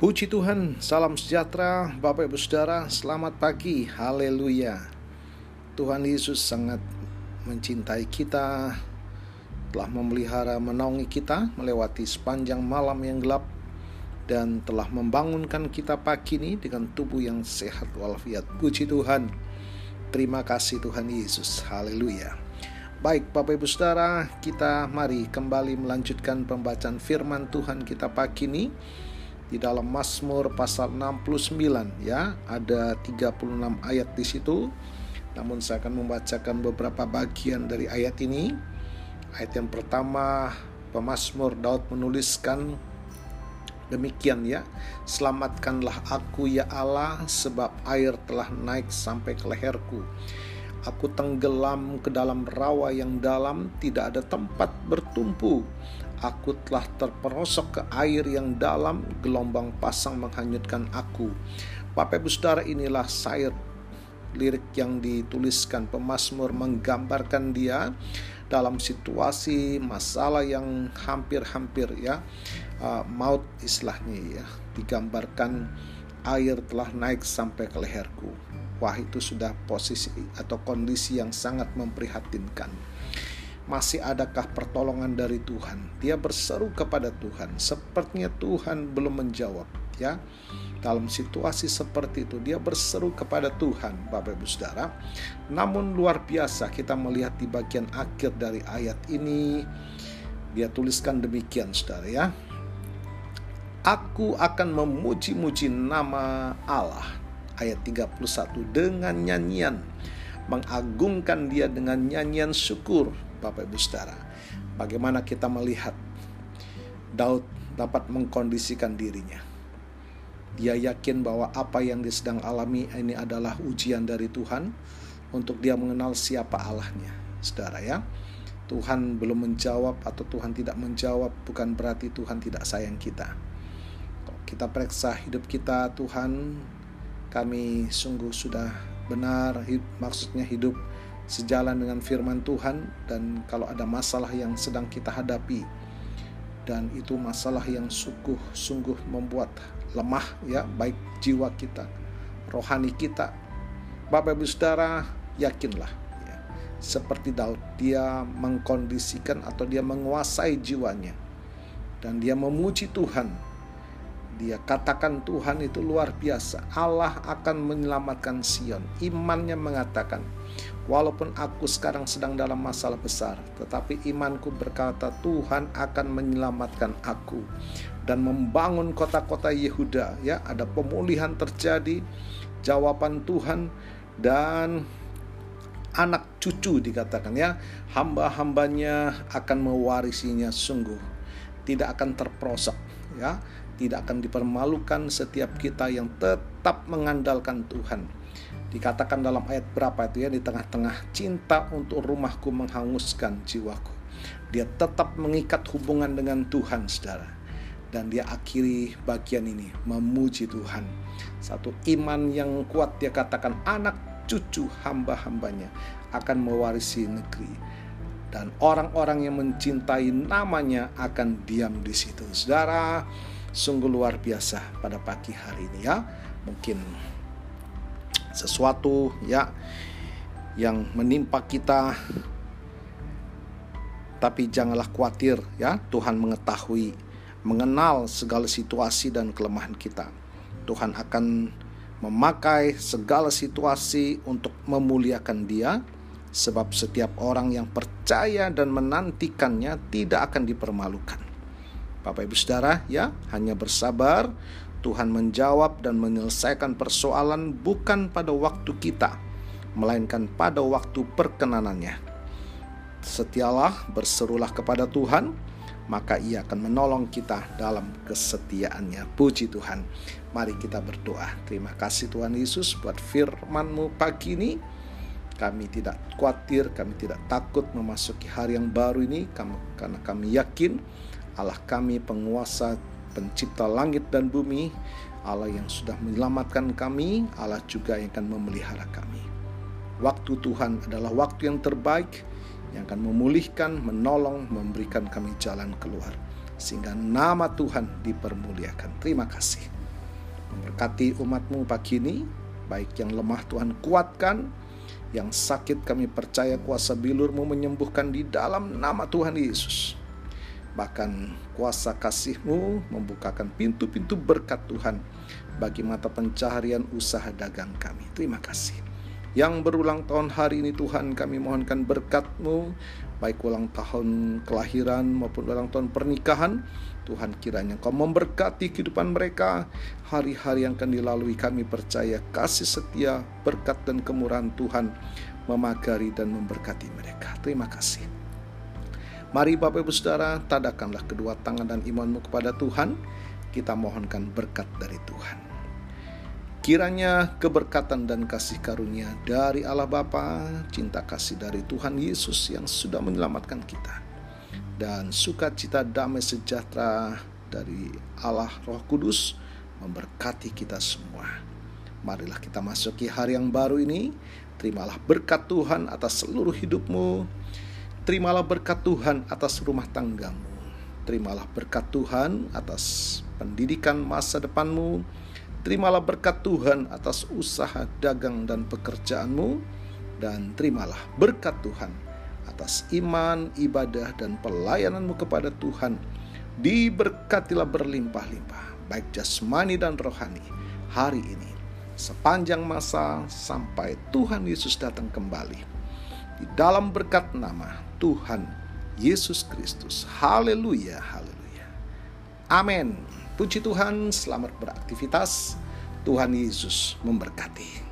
Puji Tuhan, salam sejahtera Bapak Ibu Saudara, selamat pagi, haleluya. Tuhan Yesus sangat mencintai kita Telah memelihara menaungi kita melewati sepanjang malam yang gelap Dan telah membangunkan kita pagi ini dengan tubuh yang sehat walafiat. Puji Tuhan, terima kasih Tuhan Yesus, haleluya Baik Bapak Ibu Saudara, kita mari kembali melanjutkan pembacaan firman Tuhan kita pagi ini di dalam Mazmur pasal 69 ya. Ada 36 ayat di situ. Namun saya akan membacakan beberapa bagian dari ayat ini. Ayat yang pertama pemazmur Daud menuliskan demikian ya. Selamatkanlah aku ya Allah sebab air telah naik sampai ke leherku Aku tenggelam ke dalam rawa yang dalam, tidak ada tempat bertumpu. Aku telah terperosok ke air yang dalam, gelombang pasang menghanyutkan aku. Bapak Ibu Saudara inilah sayur lirik yang dituliskan pemazmur menggambarkan dia dalam situasi masalah yang hampir-hampir ya uh, maut istilahnya ya digambarkan air telah naik sampai ke leherku Wah, itu sudah posisi atau kondisi yang sangat memprihatinkan. Masih adakah pertolongan dari Tuhan? Dia berseru kepada Tuhan. Sepertinya Tuhan belum menjawab, ya. Dalam situasi seperti itu, dia berseru kepada Tuhan, Bapak Ibu Saudara. Namun luar biasa kita melihat di bagian akhir dari ayat ini, dia tuliskan demikian, Saudara ya. Aku akan memuji-muji nama Allah ayat 31 dengan nyanyian mengagungkan dia dengan nyanyian syukur Bapak Ibu Saudara. Bagaimana kita melihat Daud dapat mengkondisikan dirinya. Dia yakin bahwa apa yang dia sedang alami ini adalah ujian dari Tuhan untuk dia mengenal siapa Allahnya. Saudara ya. Tuhan belum menjawab atau Tuhan tidak menjawab bukan berarti Tuhan tidak sayang kita. Kita periksa hidup kita, Tuhan kami sungguh sudah benar maksudnya hidup sejalan dengan firman Tuhan dan kalau ada masalah yang sedang kita hadapi dan itu masalah yang sungguh sungguh membuat lemah ya baik jiwa kita rohani kita. Bapak Ibu Saudara yakinlah ya, seperti Daud dia mengkondisikan atau dia menguasai jiwanya dan dia memuji Tuhan dia katakan Tuhan itu luar biasa. Allah akan menyelamatkan Sion. Imannya mengatakan, walaupun aku sekarang sedang dalam masalah besar, tetapi imanku berkata Tuhan akan menyelamatkan aku dan membangun kota-kota Yehuda. Ya, ada pemulihan terjadi, jawaban Tuhan dan anak cucu dikatakan ya, hamba-hambanya akan mewarisinya sungguh tidak akan terprosok ya tidak akan dipermalukan setiap kita yang tetap mengandalkan Tuhan. Dikatakan dalam ayat berapa itu ya di tengah-tengah cinta untuk rumahku menghanguskan jiwaku. Dia tetap mengikat hubungan dengan Tuhan, Saudara. Dan dia akhiri bagian ini memuji Tuhan. Satu iman yang kuat dia katakan anak cucu hamba-hambanya akan mewarisi negeri dan orang-orang yang mencintai namanya akan diam di situ. Saudara, sungguh luar biasa pada pagi hari ini ya. Mungkin sesuatu ya yang menimpa kita. Tapi janganlah khawatir ya. Tuhan mengetahui mengenal segala situasi dan kelemahan kita. Tuhan akan memakai segala situasi untuk memuliakan dia sebab setiap orang yang percaya dan menantikannya tidak akan dipermalukan Bapak Ibu Saudara, ya, hanya bersabar. Tuhan menjawab dan menyelesaikan persoalan bukan pada waktu kita, melainkan pada waktu perkenanannya. Setialah, berserulah kepada Tuhan, maka ia akan menolong kita dalam kesetiaannya. Puji Tuhan. Mari kita berdoa. Terima kasih Tuhan Yesus buat firman-Mu pagi ini. Kami tidak khawatir, kami tidak takut memasuki hari yang baru ini karena kami yakin Allah kami penguasa pencipta langit dan bumi, Allah yang sudah menyelamatkan kami, Allah juga yang akan memelihara kami. Waktu Tuhan adalah waktu yang terbaik yang akan memulihkan, menolong, memberikan kami jalan keluar. sehingga nama Tuhan dipermuliakan. Terima kasih. Memberkati umatmu pagi ini, baik yang lemah Tuhan kuatkan, yang sakit kami percaya kuasa bilurmu menyembuhkan di dalam nama Tuhan Yesus. Bahkan kuasa kasihmu membukakan pintu-pintu berkat Tuhan bagi mata pencaharian usaha dagang kami. Terima kasih. Yang berulang tahun hari ini Tuhan kami mohonkan berkat-Mu baik ulang tahun kelahiran maupun ulang tahun pernikahan. Tuhan kiranya Kau memberkati kehidupan mereka. Hari-hari yang akan dilalui kami percaya kasih setia berkat dan kemurahan Tuhan memagari dan memberkati mereka. Terima kasih Mari Bapak Ibu Saudara tadakanlah kedua tangan dan imanmu kepada Tuhan kita mohonkan berkat dari Tuhan Kiranya keberkatan dan kasih karunia dari Allah Bapa, cinta kasih dari Tuhan Yesus yang sudah menyelamatkan kita, dan sukacita damai sejahtera dari Allah Roh Kudus memberkati kita semua. Marilah kita masuki hari yang baru ini. Terimalah berkat Tuhan atas seluruh hidupmu. Terimalah berkat Tuhan atas rumah tanggamu. Terimalah berkat Tuhan atas pendidikan masa depanmu Terimalah berkat Tuhan atas usaha dagang dan pekerjaanmu, dan terimalah berkat Tuhan atas iman, ibadah, dan pelayananmu kepada Tuhan. Diberkatilah berlimpah-limpah, baik jasmani dan rohani, hari ini, sepanjang masa sampai Tuhan Yesus datang kembali. Di dalam berkat nama Tuhan Yesus Kristus. Haleluya, haleluya. Amin. Puji Tuhan, selamat beraktivitas. Tuhan Yesus memberkati.